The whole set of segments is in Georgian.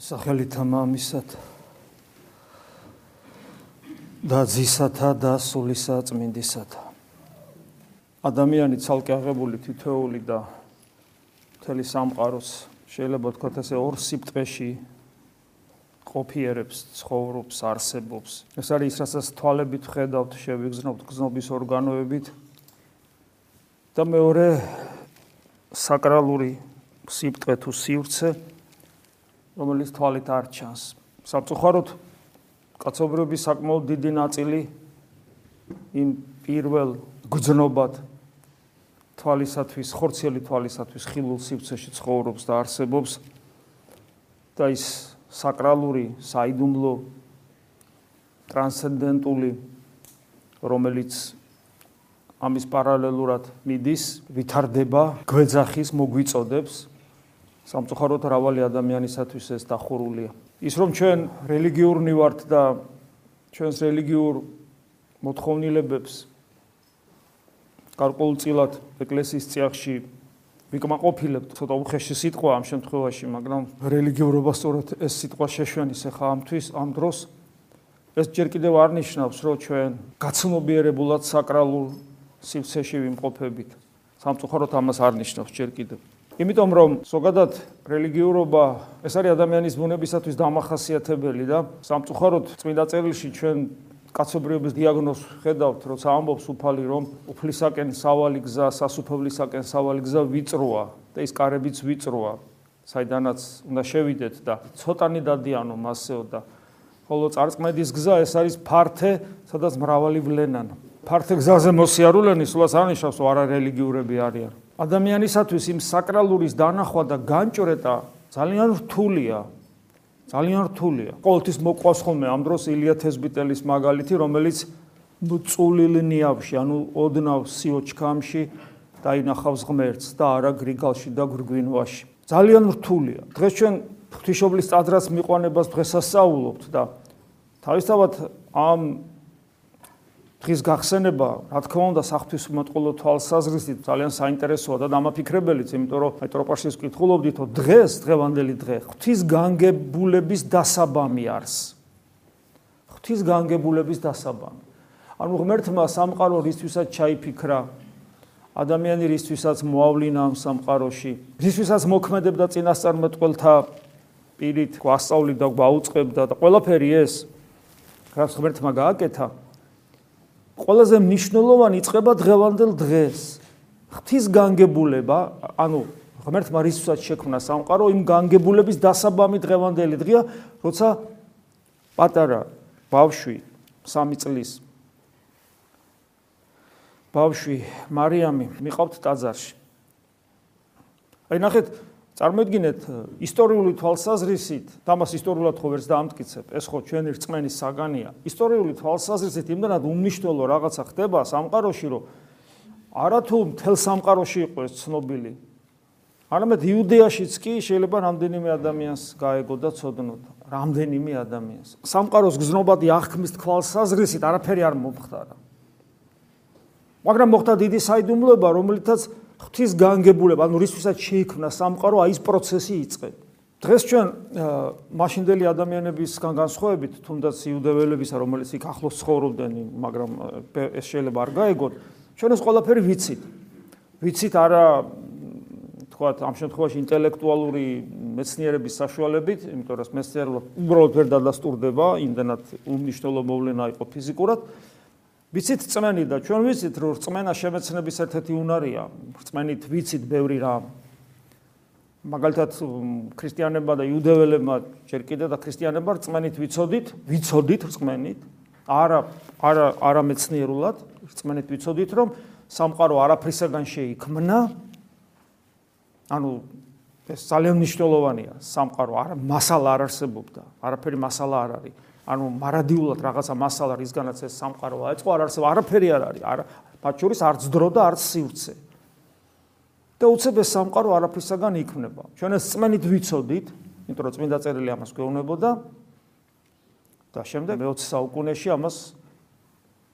სახელითა მამისათ და ძისათა და სულისა წმინდისათა ადამიანი ცალკე აღებული თითოეული და მთელი სამყაროს შეიძლება თქვათ ასე ორ სიფტყეში ყოფიერებს, ცხოვრობს, არსებობს. ეს არის ის, რასაც თვალებით ხედავთ, შევიგზნობთ გზნობის ორგანოებით. და მეორე საკრალური სიფტყე თუ სივრცე, რომელიც თვალით არ ჩანს. საფწუხაროდ კაცობრიობის საკმაოდ დიდი ნაწილი იმ პირველ გძნობად თვალისათვის, ხორციელი თვალისათვის ხილულ სივრცეში ცხოვრობს და არსებობს და ის საკრალური, საიდუმლო ტრანსცენდენტული რომელიც ამის პარალელურად მიდის, ვითარდება, გვეძახის, მოგვიწოდებს სამწუხაროდ რავალი ადამიანისათვის ეს დახურულია. ის რომ ჩვენ რელიგიურნი ვართ და ჩვენს რელიგიურ მოთხოვნილებებს გარკვეულწილად ეკლესიის წიაღში ვიკმაყოფილებთ, ცოტა უხეში სიტყვა ამ შემთხვევაში, მაგრამ რელიგიურობა სწორედ ეს სიტყვა შეშვენის ახლა ამთვის, ამ დროს ეს ჯერ კიდევ არ ნიშნავს, რომ ჩვენ გაცნობიერებულად საკრალურ სივრცეში ვიმყოფებით. სამწუხაროდ ამას არ ნიშნავს ჯერ კიდევ. იმიტომ რომ ზოგადად რელიგიურობა ეს არის ადამიანის ბუნებისათვის დამახასიათებელი და სამწუხაროდ წმინდა წერილში ჩვენ კაცობრიობის დიაგნოზს ხედავთ, როცა ამბობს უფალი რომ უფლისაკენ სავალი გზა, სასუფევლისაკენ სავალი გზა ვიწროა და ის კარებიც ვიწროა, საიდანაც უნდა შევიდეთ და ცოტანი დადიანო მასეო და ხოლო წარწმედის გზა ეს არის ფართე, სადაც მრავალი ვლენან. ფართე გზაზე მოსიარულენი სულაც არნიშნავს, რომ არარელიგიურები არიან. ადამიანისათვის იმ საკრალურის დანახვა და განჭრეტა ძალიან რთულია. ძალიან რთულია. ყოველთვის მოყვას ხოლმე ამ დროს ილია თესბიტელის მაგალითი, რომელიც წულილ ნიავში, ანუ ოდნავ სიოჩქამში დაინახავს ღმერთს და არა გრიგალში და გრგვინვაში. ძალიან რთულია. დღეს ჩვენ ღვთისმშობლის წადრას მიყვანებას დღესასწაულობთ და თავისთავად ამ დღის გახსენება, რა თქმა უნდა, საფრთხისმოწყალო თვალსაზრისით ძალიან საინტერესოა და დამაფიქრებელიც, იმიტომ რომ მეტროპოლიის კითხულობდით, რომ დღეს, დღევანდელი დღე, ღვთის განგებულების დასაბამი არის. ღვთის განგებულების დასაბამი. ანუ ღმერთმა სამყარო რისთვისაც ჩაიფიქრა, ადამიანი რისთვისაც მოავლინა ამ სამყაროში, რისთვისაც მოქმედებდა წინასწარმეტყველთა პირით, გვასწავლიდა, გვაუწყებდა და ყველაფერი ეს, რაც ღმერთმა გააკეთა, ყველაზე მნიშვნელოვანი იწება დღევანდელ დღეს. ღვთის განგებულება, ანუ ღმერთმა რისთვისაც შექმნა სამყარო, იმ განგებულების დასაბამი დღევანდელი დღეა, როცა პატარა ბავშვი 3 წლის ბავშვი მარიამი მიყავთ ტაძარში. აი ნახეთ, წარმოიდგინეთ ისტორიული თვალსაზრისით, თამას ისტორიულად ხო ვერც დაამტკიცებ, ეს ხო ჩვენი რწმენის საგანია. ისტორიული თვალსაზრისით იმდანად უმნიშვნელო რაღაცა ხდება სამყაროში, რომ არათუ მთელ სამყაროში იყო ეს ცნობილი. არამედ იუდეაშიც კი შეიძლება რამდენიმე ადამიანს გაეგო და ცოდნოთ, რამდენიმე ადამიანს. სამყაროს გზნობადი აღქმის თვალსაზრისით არაფერი არ მომხდარა. მაგრამ მოხდა დიდი საიდუმლოება, რომელიცაც ღვთის განგებულება, ანუ რისთვისაც შეიქმნა სამყარო, აი ეს პროცესი იწყება. დღეს ჩვენ მაშინდელი ადამიანებისგან განსხვავებით, თუნდაც იუდეველებისა, რომელიც იქ ახლოს ცხოვრობდნენ, მაგრამ ეს შეიძლება არ გაეგოთ, ჩვენ ეს ყველაფერი ვიცით. ვიცით არა თქვათ ამ შემთხვევაში ინტელექტუალური მეცნიერების საშუალებით, იმიტომ რომ მეცნიერულად უბრალოდ ვერ დადასტურდება, იმდანაც უმნიშვნელო მოვლენა იყო ფიზიკურად, ვიცით წმენი და ჩვენ ვიცით რომ წმენა შემეცნების ერთ-ერთი უნარია. წმენით ვიცით ბევრი რამ. მაგალითად ქრისტიანებმა და იუდეველებმა ჯერ კიდე და ქრისტიანებმა წმენით ვიცოდით, ვიცოდით წმენით. არა არა არა მეცნიერულად წმენით ვიცოდით რომ სამყარო არაფრისაგან შეიქმნა. ანუ ეს ძალიან მნიშვნელოვანია. სამყარო არა მასალა არ არსებობდა. არაფერი მასალა არ არის. ანუ მარადიულად რაღაცა მასალა რისგანაც ეს სამყარო აეწყო არ არსება არაფერი არ არის. არა მათ შორის არც დრო და არც სივრცე. და უცებ ეს სამყარო არაფრისაგან იქმნება ჩვენ ეს წმენით ვიცოდით იმიტომ რომ წმინდა წერილი ამას გვეუბნებოდა და შემდეგ მე-20 საუკუნეში ამას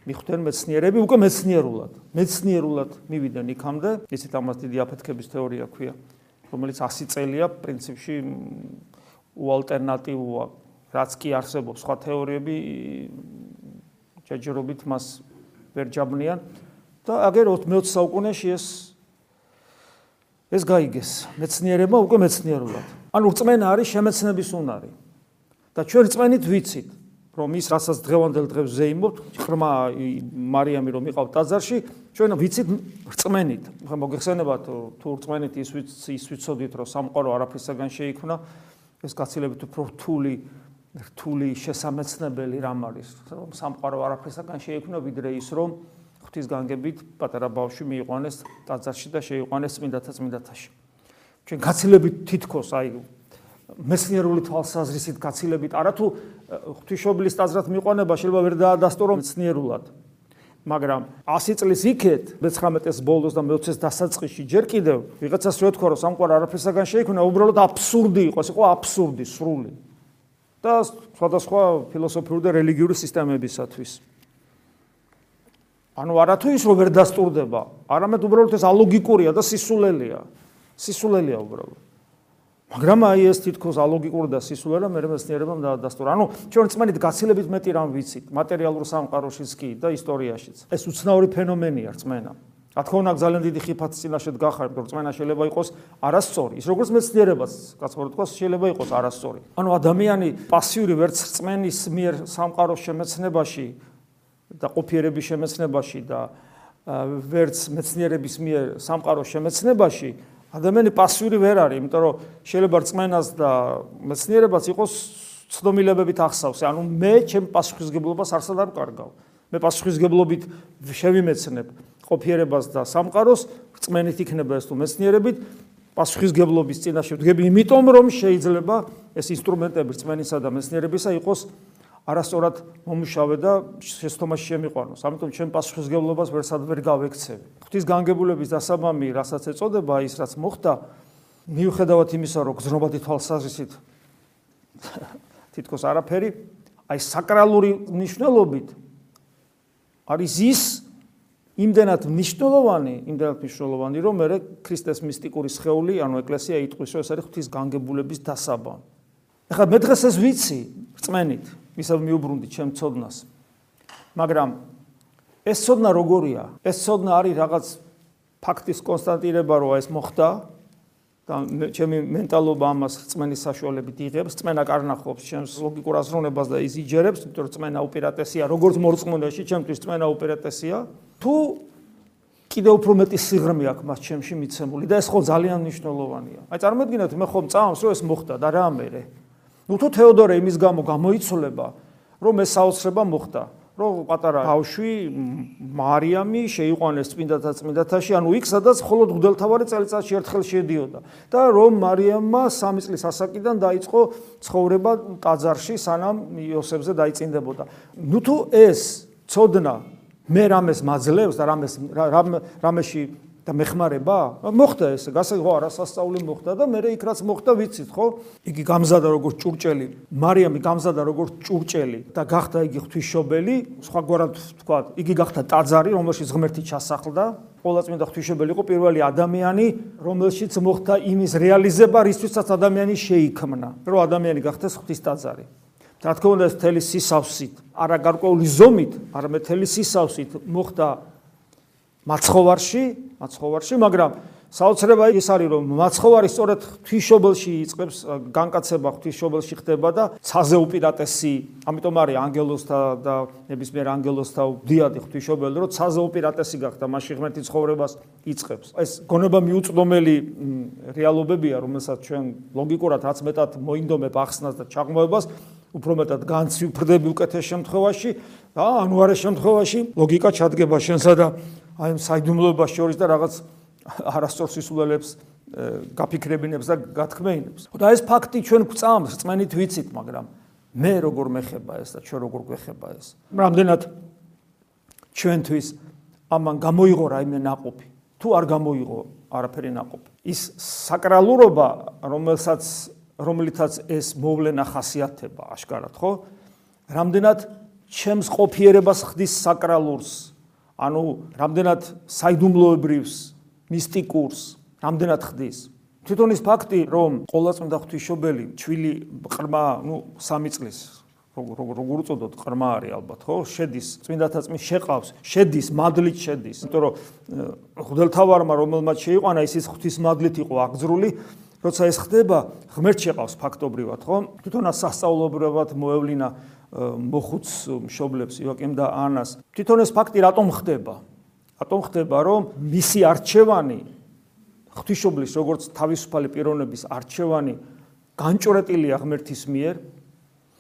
მიხვდნენ მეცნიერები უკვე მეცნიერულად მეცნიერულად მივიდნენ იქამდე. ისეთ ამას დიდი აფეთქების თეორია ქვია რომელიც 100 წელია პრინციპში უალტერნატივოა, რაც კი არსებობს სხვა თეორიები ჯეჯერობით მას ვერ ჯაბნიან და აგერ 20 საუკუნეში ეს ეს გაიგეს მეცნიერებმა უკვე მეცნიერულად. ანუ რწმენა არის შემეცნების უნარი. და ჩვენ რწმენით ვიცით, რომ ის რასაც დღევანდელ დღეს ზეიმობთ, ხრმა მარიამი რომ იყავ ტაძარში, ჩვენ ვიცით რწმენით. ხო მოგეხსენებათ თუ რწმენით ის ის ვიცოდით რომ სამყარო არაფრისაგან შეიქმნა, ეს გაცილებით უფრო რთული რთული შესამეცნებელი რამ არის, რომ სამყარო არაფრისაგან შეიქმნა, ვიდრე ის რომ ღვთის განგებით პატარა ბავშვი მიიყვანეს ტაძარში და შეიყვანეს წმინდათა წმინდათაში. ჩვენ გაცილებით თითქოს აი მეცნიერული თვალსაზრისით გაცილებით არათუ ღვთისმშობლის ტაძრად მიიყვანება შეიძლება ვერ დაადასტურო მეცნიერულად. მაგრამ 100 წლის იქეთ, მე-19-ის ბოლოს და მე-20-ის დასაწყისში ჯერ კიდევ ვიღაცას რო თქვა რომ სამყარო არაფრისაგან შეიქმნა, უბრალოდ აბსურდი იყო, ეს იყო აბსურდი, სრული. და სხვადასხვა ფილოსოფიური და რელიგიური სისტემებისათვის. ანუ არათუ ის რომ ვერ დასტურდება, არამედ უბრალოდ ეს ალოგიკურია და სისულელეა. სისულელეა უბრალოდ. მაგრამ აი ეს თითქოს ალოგიკური და სისულელეა მე მეცნიერებამ დაადასტურა. ანუ ჩვენ წმენით გაცილებით მეტი რამ ვიცით, მატერიალურ სამყაროშიც კი და ისტორიაშიც. ეს უცნაური ფენომენია რწმენა. რა თქმა უნდა, ძალიან დიდი ხიფათი წინაშე დგახარ, რომ რწმენა შეიძლება იყოს არასწორი. ის როგორც მეცნიერებას, კაცობრად თქვა, შეიძლება იყოს არასწორი. ანუ ადამიანი პასიური ვერც რწმენის მიერ სამყაროს შემეცნებაში და ყოფიერების შემეცნებაში და ვერც მეცნიერების მიერ სამყაროს შემეცნებაში ადამიანი პასიური ვერ არის, იმიტომ რომ შეიძლება რწმენას და მეცნიერებას იყოს ცდომილებებით ახსავს. ანუ მე ჩემ პასუხისგებლობას არსად არ ვკარგავ. მე პასუხისგებლობით შევიმეცნებ ყოფიერებას და სამყაროს, რწმენით იქნება ეს თუ მეცნიერებით პასუხისგებლობის წინაშე ვდგები, იმიტომ რომ შეიძლება ეს ინსტრუმენტები რწმენისა და მეცნიერებისა იყოს არასწორად მომუშავე და შეცდომაში შემიყვანოს. ამიტომ ჩვენ პასუხისგებლობას ვერსად ვერ გავექცევი. ღვთის განგებულების დასაბამი, რასაც ეწოდება ის, რაც მოხდა, მიუხედავად იმისა, რომ გზნობადი თვალსაზრისით თითქოს არაფერი, აი საკრალური მნიშვნელობით არის ის იმდენად მნიშვნელოვანი, იმდენად მნიშვნელოვანი, რომ მე ქრისტეს მისტიკური სხეული, ანუ ეკლესია იტყვის, რომ ეს არის ღვთის განგებულების დასაბამი. ახლა მე დღეს ეს ვიცი, რწმენით, ვისაც მიუბრუნდი ჩემ ცოდნას. მაგრამ ეს ცოდნა როგორია? ეს ცოდნა არის რაღაც ფაქტის კონსტანტირება, რომ ეს მოხდა და ჩემი მენტალობა ამას რწმენის საშუალებით იღებს, რწმენა კარნახობს ჩემს ლოგიკურ აზროვნებას და ის იჯერებს, იმიტომ რომ რწმენა უპირატესია, როგორც მორწმუნეში, ჩემთვის რწმენა უპირატესია. თუ კიდევ უფრო მეტი სიღრმე აქვს მას ჩემში მიცემული და ეს ხო ძალიან მნიშვნელოვანია. აი წარმოიდგინეთ, მე ხომ წამს, რომ ეს მოხდა და რა ამერე? ნუ თუ თეოდორე იმის გამო გამოიცოლება, რომ ეს საოცრება მოხდა, რომ პატარა ბავშვი მარიამი შეიყვანეს წმინდათა წმინდათაში, ანუ იქ სადაც მხოლოდ გუდელთავარი წელიწადში ერთხელ შედიოდა და რომ მარიამმა სამი წლის ასაკიდან დაიწყო ცხოვრება ტაძარში, სანამ იოსებზე დაიწინდებოდა. ნუ თუ ეს ცოდნა მე რამეს მაძლევს და რამეს რამეში და მეხმარება? მოხდა ეს, გასაგო არასასწაული მოხდა და მე იქ რაც მოხდა ვიცით, ხო? იგი გამზადა როგორც ჭურჭელი, მარიამი გამზადა როგორც ჭურჭელი და გახდა იგი ღვთისმშობელი, სხვაგვარად თქვა, იგი გახდა ტაძარი, რომელშიც ღმერთი ჩასახლდა. ყოველწმინდა ღვთისმშობელი იყო პირველი ადამიანი, რომელშიც მოხდა იმის რეალიზება, რისთვისაც ადამიანი შეიქმნა, რომ ადამიანი გახდეს ღვთის ტაძარი. რა თქმა უნდა, ეს თელი სისავსით, არა გარკვეული ზომით, არამედ თელი სისავსით მოხდა მაცხოვარში, მაცხოვარში, მაგრამ საოცრება ის არის, რომ მაცხოვარი სწორედ ღვთისმშობელში იწყებს განკაცება ღვთისმშობელში ხდება და ცაზე უპირატესი, ამიტომ არის ანგელოსთა და ნებისმიერ ანგელოსთა დიადი ღვთისმშობელი, რომ ცაზე უპირატესი გახდა მასში ღმერთი ცხოვრებას იწყებს. ეს გონება მიუწვდომელი რეალობებია, რომელსაც ჩვენ ლოგიკურად რაც მეტად მოინდომებ ახსნას და ჩაღმოებას, უფრო მეტად განცვიფრდები უკეთეს შემთხვევაში და ანუ არა შემთხვევაში ლოგიკა ჩადგება შენსა და აი ამ საიდუმლოებას შორის და რაღაც არასწორ სისულელებს გაფიქრებინებს და გათქმეინებს. და ეს ფაქტი ჩვენ გვწამს, წმენით ვიცით, მაგრამ მე როგორ მეხება ეს და ჩვენ როგორ გვეხება ეს. რამდენად ჩვენთვის ამან გამოიღო რაიმე ناقოფი. თუ არ გამოიღო არაფერი ناقოფი. ის საკრალურობა, რომელსაც რომლითაც ეს მოვლენა ხასიათდება, აშკარად, ხო? რამდენად ჩემს ყოფიერებას ხდის საკრალურს, ანუ რამდენად საიდუმლოებრივს, მისტიკურს, რამდენად ხდის? თვითონ ის ფაქტი, რომ ყოვლადწმინდა ღვთისმშობელი ჩვილი ყრმა, ну, სამი წლის როგორ უწოდოთ ყრმა არის ალბათ, ხო? შედის წმინდათა წმის შეყავს, შედის მადლით შედის. იმიტომ რომ ღვთელთავარმა რომელმაც შეიყვანა ის ის ღვთის მადლით იყო აღძრული, როცა ეს ხდება, ღმერთ შეყავს ფაქტობრივად, ხო? თვითონაც სასწაულობრივად მოევლინა მოხუც მშობლებს იოაკიმ და ანას. თვითონ ეს ფაქტი რატომ ხდება? რატომ ხდება, რომ მისი არჩევანი ღვთისმშობლის როგორც თავისუფალი პიროვნების არჩევანი განჭორეტილია ღმერთის მიერ?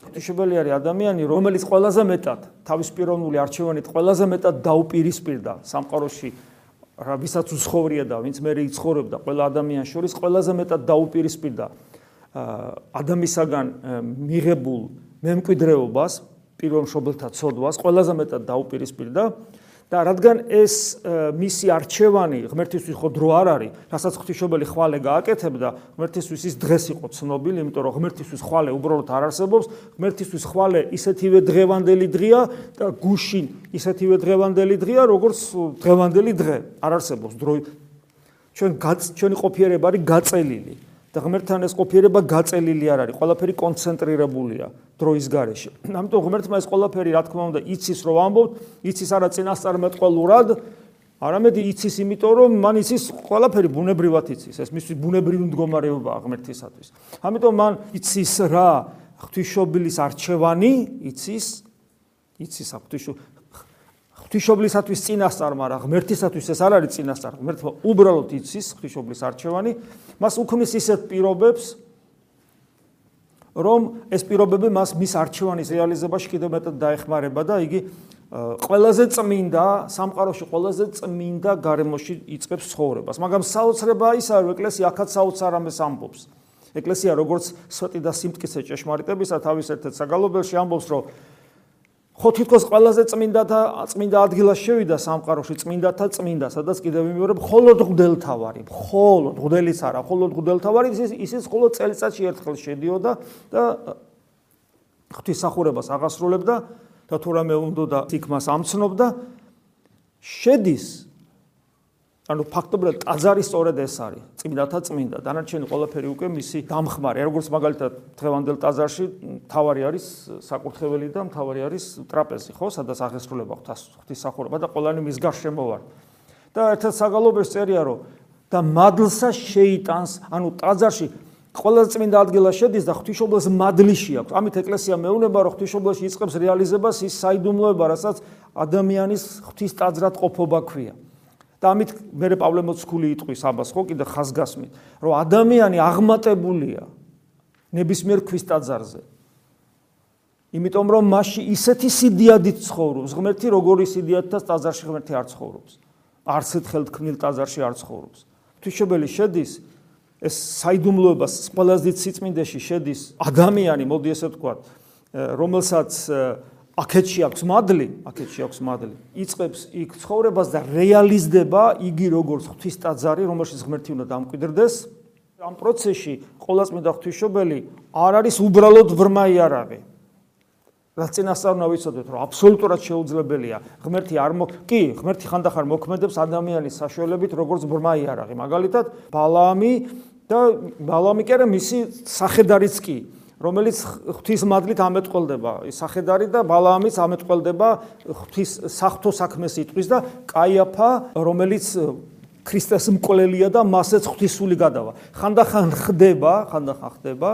ღვთისმშობელი არის ადამიანი, რომელიც ყველაზე მეტად თავის პიროვნული არჩევანით ყველაზე მეტად დაუპირისპირდა სამყაროში რა ვისაც უცხოვრია და ვინც მე იცხოვრებდა ყველა ადამიანს შორის ყველაზე მეტად დაუპირისპირდა ადამიანისაგან მიღებულ მემკვიდრეობას, პირველ მშობელთა ცოდვას ყველაზე მეტად დაუპირისპირდა და რადგან ეს მისი არჩევანი ღმერთისთვის ხო დრო არ არის, რასაც ღვთისმშობელი ხვალე გააკეთებდა, ღმერთისთვის ის დღეს იყო ცნობილი, იმიტომ რომ ღმერთისთვის ხვალე უბრალოდ არ არსებობს, ღმერთისთვის ხვალე ისეთივე დღევანდელი დღეა და გუშინ ისეთივე დღევანდელი დღეა, როგორც დღევანდელი დღე. არ არსებობს დრო ჩვენ ჩვენი ყოფიერება არის გაწელილი. და ღმერთთან ეს ყოფიერება გაწელილი არ არის, ყველაფერი კონცენტრირებულია დროის გარეშე. ამიტომ ღმერთმა ეს ყველაფერი, რა თქმა უნდა, იცის რომ ამბობ, იცის არა წინასწარმეტყველურად, არამედ იცის იმიტომ რომ მან იცის ყველაფერი ბუნებრივად იცის, ეს მისი ბუნებრივი მდგომარეობაა ღმერთისათვის. ამიტომ მან იცის რა ღვთისმშობლის არჩევანი, იცის იცის ღვთისმშობლის ღვთისმშობლისათვის წინასწარ, მაგრამ ღმერთისათვის ეს არ არის წინასწარ. ღმერთმა უბრალოდ იცის ღვთისმშობლის არჩევანი, მას უქმნის ისეთ პირობებს, რომ ეს პირობები მას მის არჩევანის რეალიზებაში კიდევ მეტად დაეხმარება და იგი ყველაზე წმინდა სამყაროში ყველაზე წმინდა გარემოში იწყებს ცხოვრებას. მაგრამ საოცრება ისაა, რომ ეკლესია ახაც საოცარ ამას ამბობს. ეკლესია როგორც სვეტი და სიმტკიცე ჭეშმარიტებისა თავის ერთ-ერთ საგალობელში ამბობს, რომ ხო თითქოს ყველაზე წმინდათა წმინდა ადგილას შევიდა სამყაროში წმინდათა წმინდა სადაც კიდევ ვიმეორებ მხოლოდ ღდელთავარი მხოლოდ ღდელიც არა მხოლოდ ღდელთავარი ის ისიც მხოლოდ წელიწადში ერთხელ შედიოდა და ღვთისახურებას აღასრულებდა და თუ რამე უნდა იქ მას ამცნობდა. შედის ანუ ფაქტობრივად ტაძარი სწორედ ეს არის. წმინდათა წმინდა. დანარჩენი ყველაფერი უკვე მისი დამხმარე. როგორც მაგალითად დღევანდელ ტაძარში თავარი არის საკურთხეველი და თავარი არის ტრაპეზი ხო? სადაც აღესრულება ღვთისმსახურება და ყველანი მის გარშემო ვარ. და ერთად საგალობეს წერია რომ და მადლსა შეიტანს ანუ ტაძარში ყველაზე წმინდა ადგილას შედის და ღვთისმშობლს მადლიში აქვს. ამით ეკლესია მეუნება რომ ღვთისმშობლში იწყებს რეალიზებას ის საიდუმლოება რასაც ადამიანის ღვთის ტაძრად ყოფობა ქვია და ამით მერე პავლე მოციქული იტყვის ამას ხო? კიდე ხაზგასმით რომ ადამიანი აღმატებულია ნებისმიერ ქრისტაძარზე იმიტომ რომ მასში ისეთი სიდიადით ცხოვრობს ღმერთი როგორი სიდიადითაც ტაძარში ღმერთი არ ცხოვრობს. არც ერთხელ თქმილ ტაძარში არ ცხოვრობს. თვითშობელი შედის ეს საიდუმლოებას ყველაზე სიწმინდეში შედის ადამიანი მოდი ესე ვთქვა რომელსაც აქეთში აქვს მადლი, აქეთში აქვს მადლი. იწებს იქ ცხოვრებას და რეალიზდება იგი როგორც ღვთის ტაძარი, რომელშიც ღმერთი უნდა დამკვიდრდეს. ამ პროცესში ყოვლადწმინდა ღვთისმშობელი არ არის უბრალოდ ვრმა იარაღი. რაც წინასწარნა ვიცოდეთ, რომ აბსოლუტურად შეუძლებელია ღმერთი არ მო კი, ღმერთი ხანდახარ მოქმედებს ადამიანის საშუალებით როგორც ვრმა იარაღი. მაგალითად, ბალაამი და ბალაამი კი არა მისი სახედარიც კი. რომელიც ღვთის მადლით ამეთყოლდება ის სახედარი და ბალაამიც ამეთყოლდება ღვთის საფრთხო საქმეს იტყვის და კაიაფა რომელიც ქრისტეს მკვლელია და მასეც ღვთისული გადავა. ხანდახან ხდება ხანდახან ხდება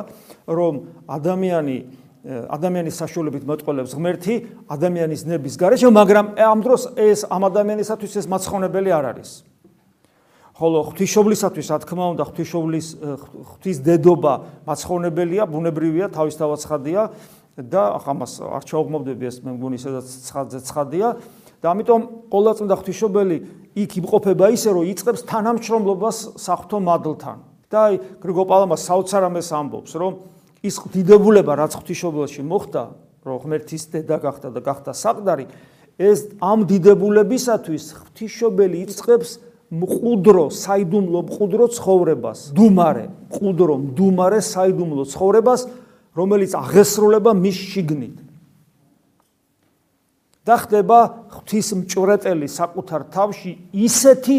რომ ადამიანი ადამიანის საშუალებით მეტყოლებს ღმერთი ადამიანის ნების გარეშე მაგრამ ამ დროს ეს ამ ადამიანისათვის ეს მაცხოვნებელი არ არის ხოლო ღვთისმშობლისათვის რა თქმა უნდა ღვთისმშობლის ღვთის დედობა მაცხოვნებელია, ბუნებრივია, თავისთავად ცხადია და ახამას არ ჩაუღმობდები ეს მე მგონი სადაც ცხადზე ცხადია და ამიტომ ყოვლადწმინდა ღვთისმშობელი იქ იმყოფება ისე რომ იწყებს თანამშრომლობას საფრთხო მადლთან. და აი გრიგო პალამას საოცარამეს ამბობს რომ ის დიდებულება რაც ღვთისმშობელში მოხდა, რომ ღმერთის დედა გახდა და გახდა საყდარი, ეს ამ დიდებულებისათვის ღვთისმშობელი იწყებს მყუდრო, საიდუმლო მყუდრო ცხოვრებას, დუმარე, მყუდრო, დუმარე საიდუმლო ცხოვრებას, რომელიც აღესრულება მის შიგნით. და ხდება ღვთის მჭვრეტელი საკუთარ თავში ისეთი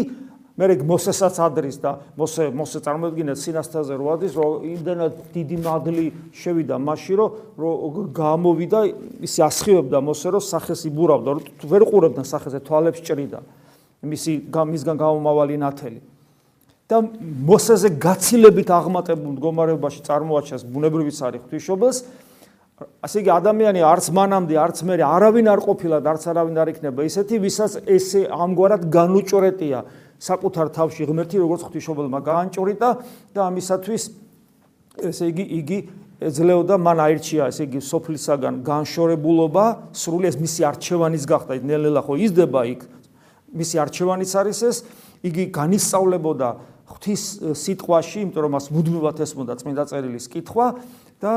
მე რეგ მოსესაც ადრის და მოსე მოსე წარმოიდგინეთ სინასთაზე რო ადის რომ იმდენად დიდი მადლი შევიდა მასში რომ რომ გამოვიდა ისი ასხივებდა მოსე რომ სახეს იბურავდა რომ ვერ ყურებდა სახეზე თვალებს ჭრიდა მისი მისგან გამომავალი ნათელი. და მოსეზე გაცილებით აღმატებულ მდგომარეობაში წარმოაჩენს ბუნებრივი სარი ღვთისმშობელს ასე იგი ადამიანი არც მანამდე არც მე არავინ არ ყოფილა და არც არავინ არ იქნება. ისეთი ვისაც ესე ამგვარად განუჭრეტია საკუთარ თავში ღმერთი როგორც ღვთისმშობელმა გაანჭურიტა და ამისათვის ესე იგი იგი ეძლეოდა მან აირჩია ესე იგი სოფლისაგან განშორებულობა სრული ეს მისი არჩევანის გახდა. ნელ-ნელა ხო იზრდება იქ მისი არჩევანიც არის ეს. იგი განისწავლებოდა ღვთის სიტყვაში იმიტომ რომ მას მუდმივად ესმოდა წმინდა წერილის კითხვა და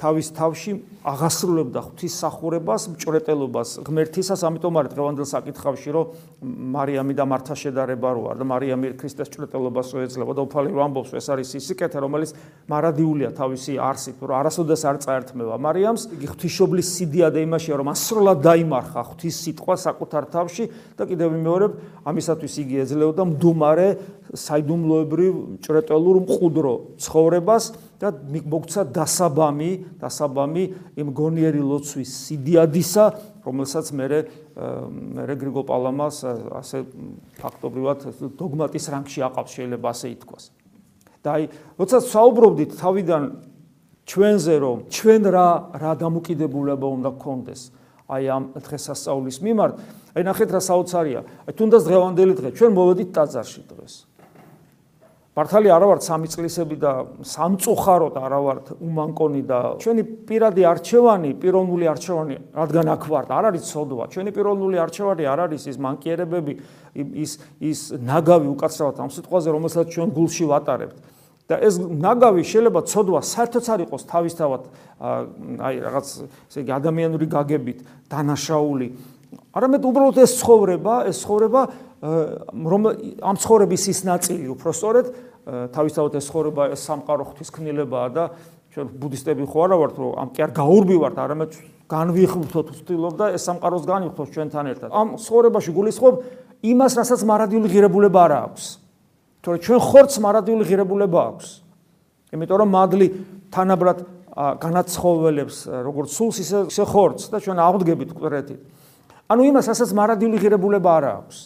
თავის თავში აღასრულებდა ღვთისმსახურებას, მჭრეტელობას ღმერთისას, ამიტომ არის დღევანდელ საკითხავში, რომ მარიამი და მართა შედარება რო არ და მარიამი ქრისტეს მჭრეტელობას შეეძლება და უფალი რო ამბობს, ეს არის ის სიკეთე, რომელიც მარადიულია თავისი არსით, რომ არასოდეს არ წაერთმევა მარიამს, იგი ღვთისმშობლის სიდიადე იმაშია, რომ ასრულად დაიმარხა ღვთის სიტყვა საკუთარ თავში და კიდევ ვიმეორებ, ამისათვის იგი ეძლეოდა მდუმარე საიდუმლოებრივ მჭრეტელურ მყუდრო ცხოვრებას და მოგცა დასაბამი, დასაბამი იმ გონიერი ლოცვის სიდიადისა, რომელსაც მე მე გრიგო პალამას ასე ფაქტობრივად დოგმატის რანგში აყავს შეიძლება ასე ითქვას. და აი, როცა საუბრობდით თავიდან ჩვენზე რომ ჩვენ რა რა დამოკიდებულება უნდა გქონდეს აი ამ დღესასწაულის მიმართ, აი ნახეთ რა საოცარია. აი თუნდაც დღევანდელი დღე, ჩვენ მოვედით ტაძარში დღეს. მართალი არა ვართ სამი წლისები და სამწუხაროდ არა ვართ უმანკონი და ჩვენი პირადი არჩევანი, პიროვნული არჩევანი, რადგან აქ ვართ, არ არის ცოდვა. ჩვენი პიროვნული არჩევანი არ არის ის მანკიერებები, ის ის ნაგავი უკაცრავად ამ სიტყვაზე, რომელსაც ჩვენ გულში ვატარებთ. და ეს ნაგავი შეიძლება ცოდვა საერთოდ არ იყოს თავისთავად აი რაღაც ესე იგი ადამიანური გაგებით დანაშაული. არამედ უბრალოდ ეს ცხოვრება, ეს ცხოვრება რომ ამ ცხოვრების ის ნაწილი სწორედ თავისთავად ეს ცხოვრება სამყარო ღვთის ქნილებაა და ჩვენ ბუდისტები ხო არა ვართ რომ ამ კი არ გაურბივართ არამედ განვიხვრთოთ ვთილობ და ეს სამყაროს განვიხვრთოთ ჩვენთან ერთად. ამ ცხოვრებაში გულისხმობ იმას რასაც მარადიული ღირებულება არ აქვს. თორე ჩვენ ხორც მარადიული ღირებულება აქვს. იმიტომ რომ მადლი თანაბრად განაცხოველებს როგორც სულს ისე ხორც და ჩვენ აღდგებით კვირეთით ანუ იმას რასაც მარადიული ღირებულება არ აქვს.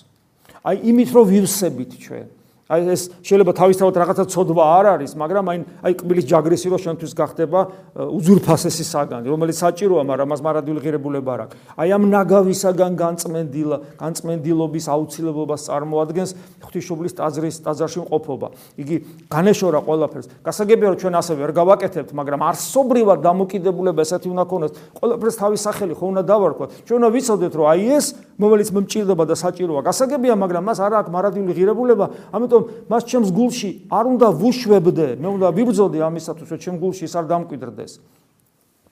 აი იმით რომ ვივსებით ჩვენ აი ეს შეიძლება თავისთავად რაღაცა ცოდვა არ არის, მაგრამ აი აი კბილის ჯაგრესი რო შენთვის გახდება უზურფასესი საგანი, რომელიც საჭიროა, მაგრამ მას მარადიული ღირებულება არ აქვს. აი ამ ნაგავისაგან განწმენდილ განწმენდილობის აუცილებლობას წარმოადგენს ღვთისმშობლის ტაძრის ტაძარში მყოფობა. იგი განეშორა ყველაფერს. გასაგებია რომ ჩვენ ასე ვერ გავაკეთებთ, მაგრამ არსობრივად დამოკიდებულება ესეთი უნდა ქონდეს. ყველაფერს თავის სახელი ხო უნდა დავარქვათ. ჩვენ უნდა ვიცოდეთ რომ აი ეს რომელიც მომჭირდება და საჭიროა. გასაგებია, მაგრამ მას არ აქვს მარადიული ღირებულება, ამიტომ ამიტომ მას ჩემს გულში არ უნდა ვუშვებდე, მე უნდა ვიბრძოდე ამისათვის, რომ ჩემ გულში ის არ დამკვიდრდეს.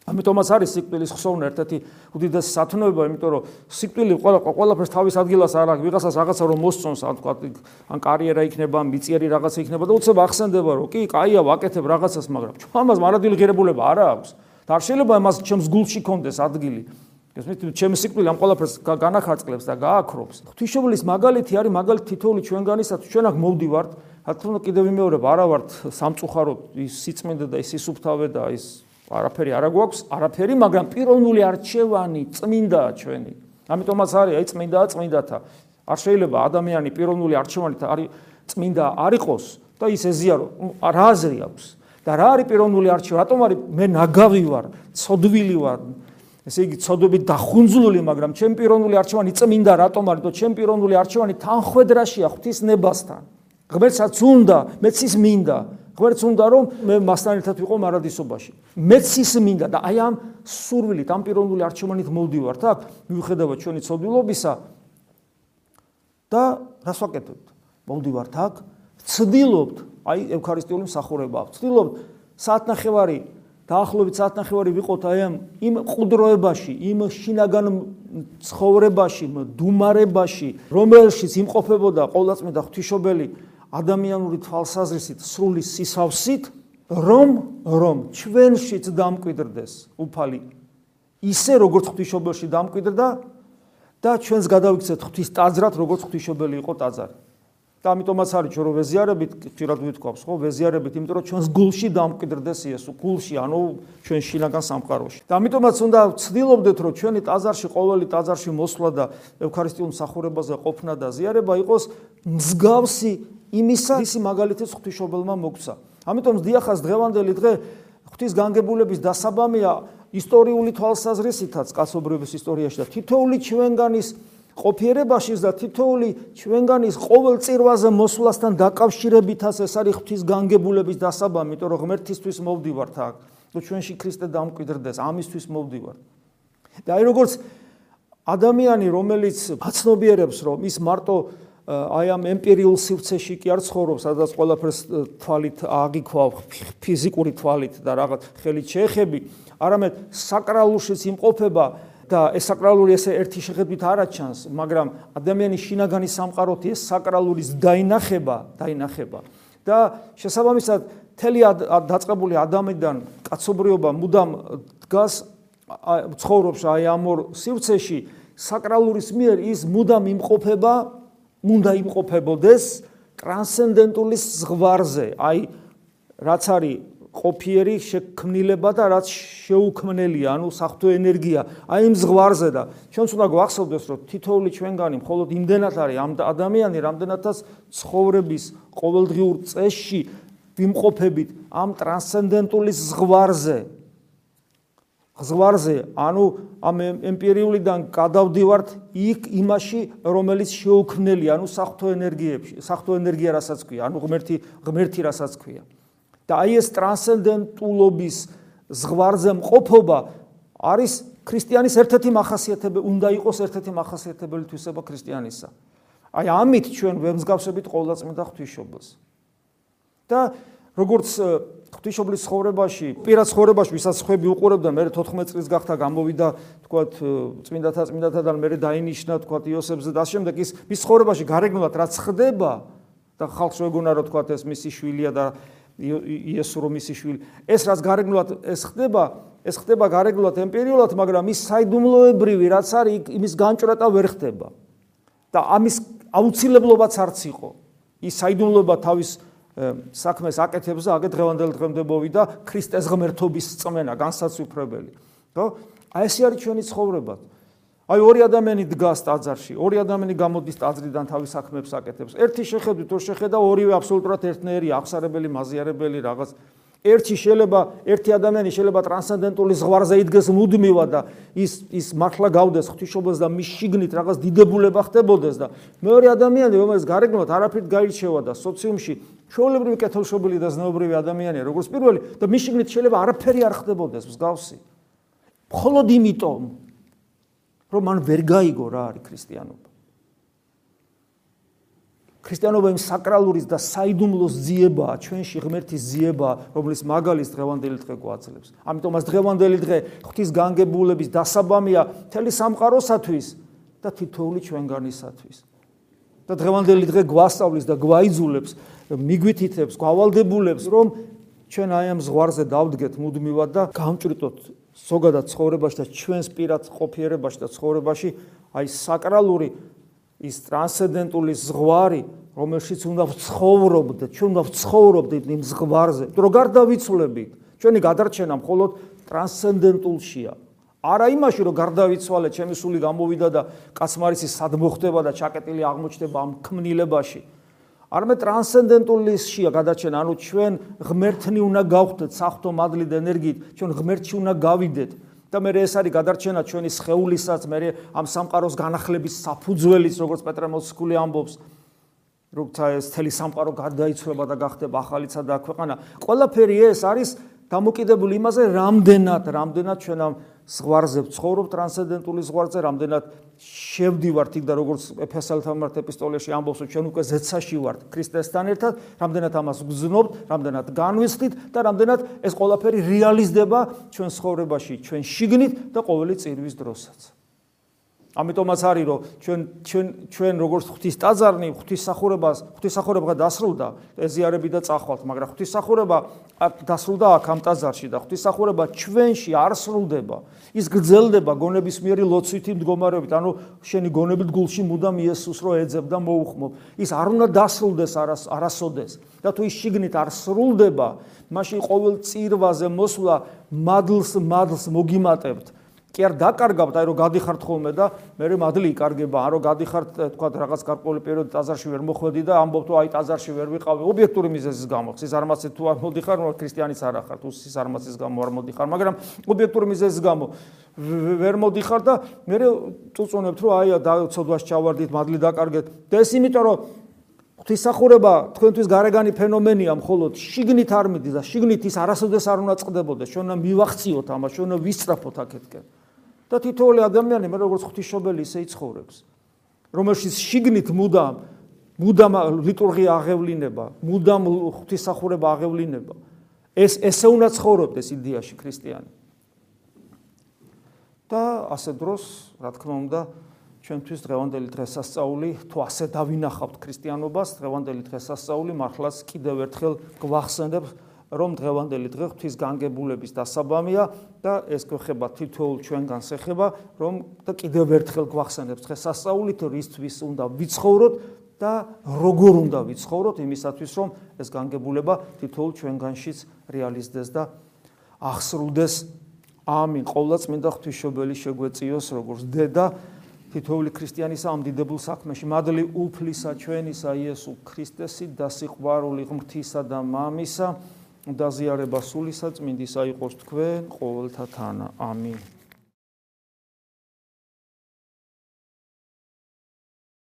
ამიტომაც არის სიკვდილის ხსოვნა ერთ-ერთი უდიდესი სათნოება, იმიტომ რომ სიკვდილი ყველა ყველაფერს თავის ადგილას არ აქვს, ვიღაცას რაღაცა რომ მოსწონს, ან თქვა, ან კარიერა იქნება, ან მიწიერი რაღაცა იქნება და უცებ ახსენდება, რომ კი, კაია, ვაკეთებ რაღაცას, მაგრამ ჩვენ ამას მარადილი ღირებულება არ აქვს. და არ შეიძლება მას ჩემს გულში კონდეს ადგილი. გესმით ჩემი სიკვდილი ამ ყველაფერს განახარწყლებს და გააქრობს. ღვთისმშობლის მაგალითი არის მაგალითი თითოეული ჩვენგანისათვის. ჩვენ აქ მოვდივართ. თქო კიდევ ვიმეორებ არა ვართ სამწუხაროდ ის სიწმინდე და ის ისუფთავე და ის არაფერი არა გვაქვს. არაფერი მაგრამ პიროვნული არჩევანი წმინდაა ჩვენი. ამიტომაც არის აი წმინდაა წმინდათა. არ შეიძლება ადამიანი პიროვნული არჩევანით არის წმინდა არ იყოს და ის ეზიარო რა აზრი აქვს? და რა არის პიროვნული არჩევანი რატომ არის მე ნაგავი ვარ ცოდვილი ვარ ესე იგი ცოდვებით დახუნძლული, მაგრამ ჩემ პიროვნული არჩევანი წმინდა რატომ არის? თო ჩემ პიროვნული არჩევანი თანხვედრაშია ღვთის ნებასთან. ღმერთსაც უნდა, მეც ის მინდა. ღმერთს უნდა რომ მე მასთან ერთად ვიყო მარადისობაში. მეც ის მინდა და აი ამ სურვილით, ამ პიროვნული არჩევანით მოვდივართ აქ, მიუხედავად ჩვენი ცოდვილობისა და რას ვაკეთებთ? მოვდივართ აქ, ცდილობთ, აი ევქარისტიული მსახურება აქვს. ცდილობთ საათნახევარი დაახლოებით საათნახევარი ვიყოთ აი ამ იმ ყუდროებაში, იმ შინაგან ცხოვრებაში, დუმარებაში, რომელშიც იმყოფებოდა ყოვლადწმიდა ღვთისმშობელი ადამიანური თვალსაზრისით, სრული სისავსით, რომ რომ ჩვენშიც დამკვიდრდეს უფალი ისე როგორც ღვთისმშობელში დამკვიდრდა და ჩვენს გადავიქცეთ ღვთის ტაძრად, როგორც ღვთისმშობელი იყო ტაძარი. და ამიტომაც არის ჩვენ რომ ვეზიარებით, ხშირად ვითქვამს, ხო, ვეზიარებით, იმიტომ რომ ჩვენს გულში დამკვიდრდეს იესო, გულში, ანუ ჩვენ შინაგან სამყაროში. და ამიტომაც უნდა ვცდილობდეთ, რომ ჩვენი ტაძარში, ყოველი ტაძარში მოსვლა და ევქარისტიულ მსახურებაზე ყოფნა და ზიარება იყოს მსგავსი იმისა, ისი მაგალითის ღვთისმშობელმა მოგცა. ამიტომ დიახას დღევანდელი დღე ღვთის განგებულების დასაბამია ისტორიული თვალსაზრისითაც კაცობრიობის ისტორიაში და თითოეული ჩვენგანის ყოფიერებაშიც და თითოეული ჩვენგანის ყოველ წირვაზე მოსვლასთან დაკავშირებითაც ეს არის ღვთის განგებულების დასაბამი, იმიტომ რომ ღმერთისთვის მოვდივართ აქ. თუ ჩვენში ქრისტე დამკვიდრდეს, ამისთვის მოვდივართ. და აი როგორც ადამიანი, რომელიც აცნობიერებს, რომ ის მარტო აი ამ ემპირიულ სივრცეში კი არ ცხოვრობს, სადაც ყველაფერს თვალით აღიქვა ფიზიკური თვალით და რაღაც ხელით შეეხები, არამედ საკრალურშიც იმყოფება და ეს საკრალური ესე ერთი შეხედვით არ აჩანს, მაგრამ ადამიანის შინაგანი სამყაროთი ეს საკრალურის დაინახება, დაინახება. და შესაბამისად, თელი დაწყებული ადამიანიდან კაცობრიობა მუდამ დგას ცხოვრობს აი ამ ორ სივრცეში, საკრალურის მიერ ის მუდამ იმყოფება, მუნდა იმყოფებოდეს ტრანსცენდენტული ზღვარზე, აი რაც არის ყოფიერი შექმნილება და რაც შეუქმნელია, ანუ საფრთხე ენერგია, აი იმ ზღვარზე და ჩვენც უნდა გვახსოვდეს, რომ თითოეული ჩვენგანი მხოლოდ იმდენად არის ამ ადამიანი, რამდენადაც ცხოვრების ყოველდღიურ წესში ვიმყოფებით ამ ტრანსცენდენტული ზღვარზე. ზღვარზე, ანუ ამ ემპირიულიდან გადავდივართ იქ იმაში, რომელიც შეუქმნელია, ანუ საფრთხე ენერგიებში, საფრთხე ენერგია რასაც ქვია, ანუ ღმერთი, ღმერთი რასაც ქვია. და აი ეს ტრანსცენდენტულობის ზღვარზე მყოფობა არის ქრისტიანის ერთ-ერთი მახასიათებელი, უნდა იყოს ერთ-ერთი მახასიათებელი თვისება ქრისტიანისა. აი ამით ჩვენ ვემსგავსებით ყოვლადწმინდა ღვთისმშობელს. და როგორც ღვთისმშობლის ცხოვრებაში, პირად ცხოვრებაში, ვისაც ხვები უყურებდა, მე 14 წლის გახდა გამოვიდა, თქვათ, წმინდათა წმინდათადან მე დაინიშნა, თქვათ, იოსებზე და შემდეგ ის მის ცხოვრებაში გარეგნულად რაც ხდება და ხალხს ეგონა რომ თქვათ ეს მისი შვილია და იესო რომ ისი შვილი ეს რაც გარეგნულად ეს ხდება ეს ხდება გარეგნულად ემპირიულად მაგრამ ის საიდუმლოებრივი რაც არის იმის განჭრეტა ვერ ხდება. და ამის აუცილებლობაც არც იყო. ის საიდუმლოება თავის საქმეს აკეთებს და აგეთ დღევანდელ დღემდებოვი და ქრისტეს ღმერთობის წმენა განსაცვიფრებელი. ხო აი ესე არის ჩვენი ცხოვრება აი ორი ადამიანი დგას ტაძარში, ორი ადამიანი გამოდის ტაძრიდან თავის საქმეებს აკეთებს. ერთი შეხედვით თუ შეხედა ორივე აბსოლუტურად ერთნაირი, აღსარებელი, მაზიარებელი რაღაც. ერთი შეიძლება ერთი ადამიანი შეიძლება ტრანსცენდენტული ზღვარზე იდგეს მუდმივად და ის ის მართლა გავდეს ღვთისმშობელს და მის შიგნით რაღაც დიდებულება ხდებოდეს და მეორე ადამიანი რომელიც გარეგნულად არაფრით გაირჩევა და სოციუმში ჩვეულებრივი კეთილშობილი და ზნეობრივი ადამიანია როგორც პირველი და მის შიგნით შეიძლება არაფერი არ ხდებოდეს მსგავსი. მხოლოდ იმიტომ რომ მან ვერ გაიგო რა არის ქრისტიანობა. ქრისტიანობა იმ საკრალურის და საიდუმლოს ძიებაა, ჩვენში ღმერთის ძიებაა, რომლის მაგალის დღევანდელი დღე გვაძლევს. ამიტომაც დღევანდელი დღე ღვთის განგებულების დასაბამია მთელი სამყაროსათვის და თითოეული ჩვენგანისათვის. და დღევანდელი დღე გვასწავლის და გვაიძულებს, მიგვითითებს, გავალდებულებს, რომ ჩვენ აი ამ ზღვარზე დავდგეთ მუდმივად და გამჭრიტოთ ზოგადად ცხოვრებაში და ჩვენს პირად ყოფიერებაში და ცხოვრებაში აი საკრალური ის ტრანსცენდენტული ზღვარი, რომელშიც უნდა ვცხოვრობდეთ, ჩვენ უნდა ვცხოვრობდეთ იმ ზღვარზე. თუ როგორ დავიცვლებით? ჩვენი გადარჩენა მხოლოდ ტრანსცენდენტულშია. არა იმაში, რომ გარდავიცვალე, ჩემი სული გამოვიდა და კაცმარისი სად მოხდება და ჩაკეტილი აღმოჩნდება ამ ქმნილებაში. არამედ ტრანსცენდენტულისშია გადაჩენა, ანუ ჩვენ ღმერთნი უნდა გავხდეთ საფრთხო მადლით ენერგიით, ჩვენ ღმერთში უნდა გავიდეთ. და მე ეს არის გადარჩენა ჩვენი სხეულისაც, მე ამ სამყაროს განახლების საფუძველიც, როგორც პეტრე მოციქული ამბობს, როცა ეს თელი სამყარო გარდაიცვლება და გახდება ახალიცა და ქვეყანა, ყველაფერი ეს არის დამოკიდებული იმაზე, რამდენად, რამდენად ჩვენ ამ ზღვარზე ვცხოვრობ ტრანსცენდენტული ზღვარზე, რამდენად შევდივართ იქ და როგორც ეფესალთა მართ ეპისტოლეში ამბობს, ჩვენ უკვე ზეცაში ვართ ქრისტესთან ერთად, რამდენად ამას გზნობთ, რამდენად განვისხდით და რამდენად ეს ყველაფერი რეალიზდება ჩვენ ცხოვრებაში, ჩვენ შიგნით და ყოველი წირვის დროსაც. ამიტომაც არის რომ ჩვენ ჩვენ ჩვენ როგორც ღვთისტაძარნი ღვთისახურებას ღვთისახურება დასრულდა ეზიარები და წახვალთ მაგრამ ღვთისახურება დასრულდა აქ ამ ტაძარში და ღვთისახურება ჩვენში არ სრულდება. ის გრძელდება გონების მიერი ლოცვითი მდგომარეობით. ანუ შენი გონებით გულში მუდამ იესოს რო ეძებ და მოუხმობ. ის არ უნდა დასრულდეს არას არასოდეს. და თუ ის შიგნით არ სრულდება მაშინ ყოველ წირვაზე მოსვლა მადლს მადლს მოგიმატებთ კი არ დაკარგავთ, აი რომ გადიხართ ხოლმე და მე მადლი იკარგება, ან რომ გადიხართ თქვა რაღაც გარკვეული პერიოდი ტაზარში ვერ მოხვედი და ამბობ თუ აი ტაზარში ვერ ვიყავი, ობიექტური მიზეზის გამო, ხის არმაცი თუ არ მოდიხარ, ნუ ქრისტიანიც არ ახარ, თუ ის არმაცის გამო არ მოდიხარ, მაგრამ ობიექტური მიზეზის გამო ვერ მოდიხარ და მე წუწუნებთ რომ აი დაუცოდვას ჩავარდით, მადლი დაკარგეთ. და ეს იმიტომ რომ ღვთისახურება თქვენთვის გარეგანი ფენომენია, მხოლოდ შიგნით არ მიდის და შიგნით ის არასოდეს არ უნდა წყდებოდეს, ჩვენ უნდა მივახციოთ ამას, ჩვენ უნდა ვისწრაფოთ აქეთკენ. და თითოეული ადამიანი მე როგორც ღვთისმშობელი ისე იცხოვრებს. რომელშიც შიგნით მუდამ მუდამ ლიტურგია აღევლინება მუდამ ღვთისახურება აღევლინება. ეს ესე უნდა ცხოვრობდეს იდეაში ქრისტიანი. და ასე დროს რა თქმა უნდა ჩვენთვის დღევანდელი დღესასწაული თუ ასე დავინახავთ ქრისტიანობას დღევანდელი დღესასწაული მართლაც კიდევ ერთხელ გვახსენებს რომ დღევანდელი დღე ღვთის განგებულების დასაბამია და ეს გვეხება თითოეულ ჩვენგანს ეხება რომ და კიდევ ერთხელ გვახსენებს დღეს სასწაულით რისთვის უნდა ვიცხოვროთ და როგორ უნდა ვიცხოვროთ იმისათვის რომ ეს განგებულება თითოეულ ჩვენგანშიც რეალიზდეს და აღსრულდეს. ამინ. ყოვლადწმინდა ღვთისმშობელი შეგვეციოს როგორც დედა თითოეული ქრისტიანის ამ დიდებულ საქმეში. მადლი უფლისა ჩვენისა იესო ქრისტესი და სიყვარული ღმრთისა და მამისა დაზიარება სულისა წმინდისა იყოს თქვენ ყოველთა თანა. ამინ